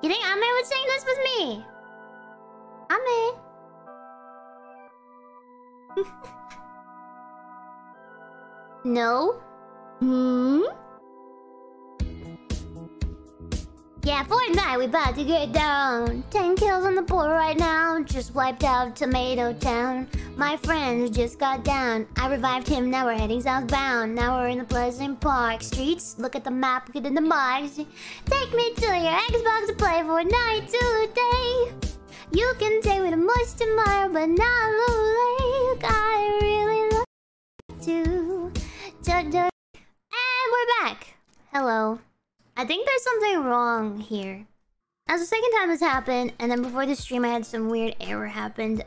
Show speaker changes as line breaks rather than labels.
You think Ame would sing this with me? Ame? no? Hmm? Yeah, Fortnite, we about to get down. Ten kills on the board right now. Just wiped out Tomato Town. My friends just got down. I revived him, now we're heading southbound. Now we're in the Pleasant Park streets. Look at the map, get in the box. Take me to your Xbox to play Fortnite today. You can take me to Mush tomorrow, but not Luke. I really love to. And we're back. Hello. I think there's something wrong here. As the second time this happened, and then before the stream I had some weird error happened.